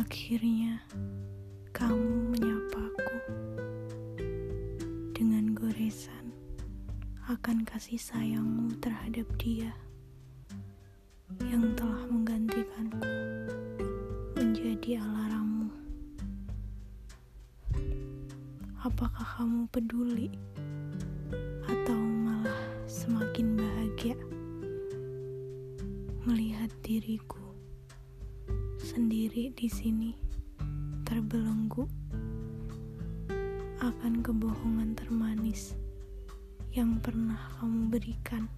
Akhirnya, kamu menyapaku dengan goresan akan kasih sayangmu terhadap dia yang telah menggantikanku menjadi alarmmu. Apakah kamu peduli atau malah semakin bahagia melihat diriku? Sendiri di sini terbelenggu? akan kebohongan termanis yang pernah kamu berikan.